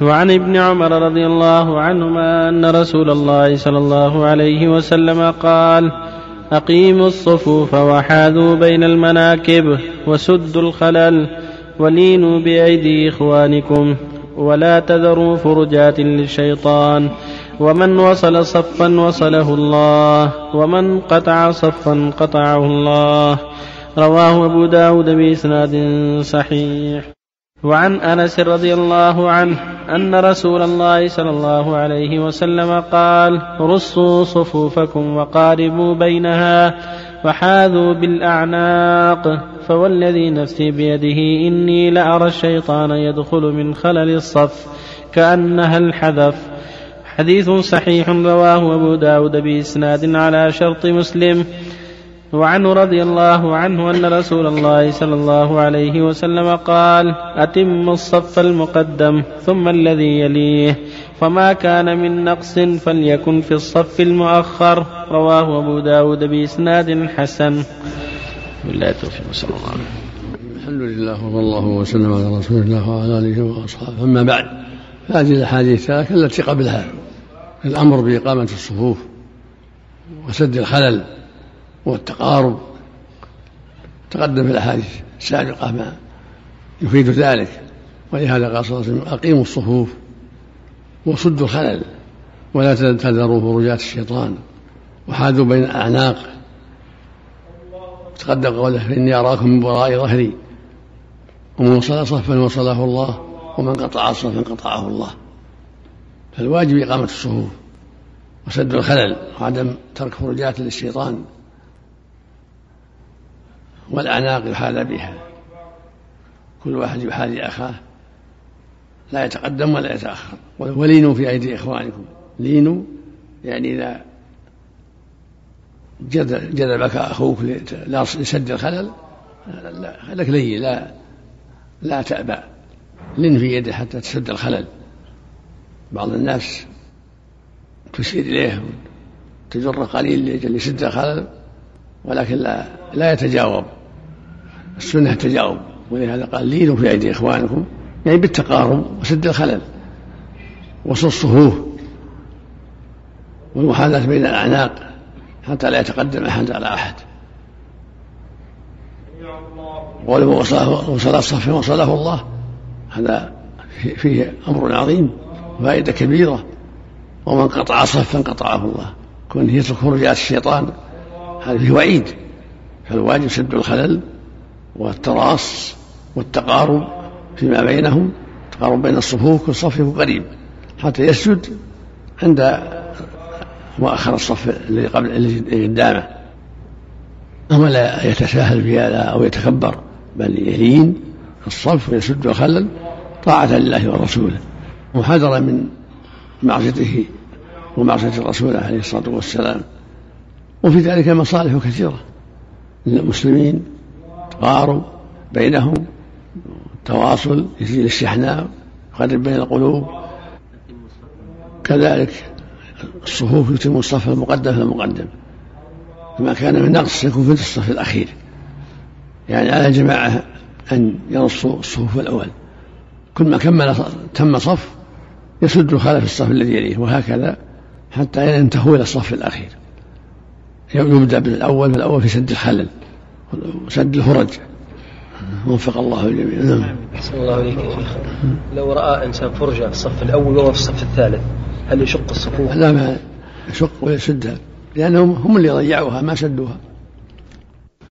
وعن ابن عمر رضي الله عنهما أن رسول الله صلى الله عليه وسلم قال أقيموا الصفوف وحاذوا بين المناكب وسدوا الخلل ولينوا بأيدي إخوانكم ولا تذروا فرجات للشيطان ومن وصل صفا وصله الله ومن قطع صفا قطعه الله. رواه أبو داود بإسناد صحيح. وعن أنس رضي الله عنه أن رسول الله صلى الله عليه وسلم قال رصوا صفوفكم وقاربوا بينها وحاذوا بالأعناق فوالذي نفسي بيده إني لأرى الشيطان يدخل من خلل الصف كأنها الحذف حديث صحيح رواه أبو داود بإسناد على شرط مسلم. وعنه رضي الله عنه أن رسول الله صلى الله عليه وسلم قال أتم الصف المقدم ثم الذي يليه فما كان من نقص فليكن في الصف المؤخر. رواه أبو داود بإسناد حسن. بالله التوفيق صلى الله عليه وسلم. الحمد لله وصلى الله وسلم على رسول الله وعلى آله وأصحابه. أما بعد فهذه الأحاديث الثلاثه التي قبلها الأمر بإقامة الصفوف وسد الخلل. والتقارب. تقدم في الأحاديث السابقة ما يفيد ذلك ولهذا قال صلى الله عليه وسلم أقيموا الصفوف وسدوا الخلل ولا تذروا فرجات الشيطان وحاذوا بين الأعناق. تقدم قوله فاني أراكم من وراء ظهري. ومن وصل صفا وصله الله ومن قطع صفا قطعه الله. فالواجب إقامة الصفوف وسد الخلل وعدم ترك فرجات للشيطان. والأعناق يحاذى بها. كل واحد يحاذي أخاه. لا يتقدم ولا يتأخر. ولينوا في أيدي إخوانكم. لينوا يعني إذا جذبك أخوك لسد الخلل. لك لي لا لا تأبى. لن في يده حتى تسد الخلل. بعض الناس تشير إليه تجر قليل يسد الخلل. ولكن لا لا يتجاوب. السنة التجاوب ولهذا قال لينوا في أيدي إخوانكم يعني بالتقارب وسد الخلل وصل الصفوف والمحاذاة بين الأعناق حتى لا يتقدم أحد على أحد. قوله وصله وصل الصف وصله الله. هذا فيه أمر عظيم وفائدة كبيرة. ومن قطع صفا قطعه الله. كونه يترك فرجات الشيطان. هذا فيه وعيد فالواجب سد الخلل والتراص والتقارب فيما بينهم التقارب بين الصفوف كل صف قريب حتى يسجد عند مؤخر الصف الذي قبل الذي قدامه. أما لا يتساهل في هذا أو يتكبر بل يلين الصف ويسد الخلل طاعة لله ورسوله محاذرة من معصيته ومعصية الرسول عليه الصلاة والسلام. وفي ذلك مصالح كثيرة للمسلمين تقارب بينهم تواصل يزيل الشحناء يقرب بين القلوب. كذلك الصفوف يتم الصف المقدم. فالمقدم فما كان من نقص يكون في الصف الأخير. يعني على الجماعة أن يرصوا الصفوف الأول. كل ما كمل تم صف يسد خلف الصف الذي يليه وهكذا حتى ينتهوا إلى الصف الأخير. يبدأ بالأول بالأول في سد الخلل. وسد الفرج. وفق الله الجميع. نعم. أحسن الله إليك يا شيخ. لو رأى إنسان فرجة في الصف الأول وهو في الصف الثالث هل يشق الصفوف؟ لا ما يشق ويسدها لأنهم هم اللي ضيعوها ما سدوها.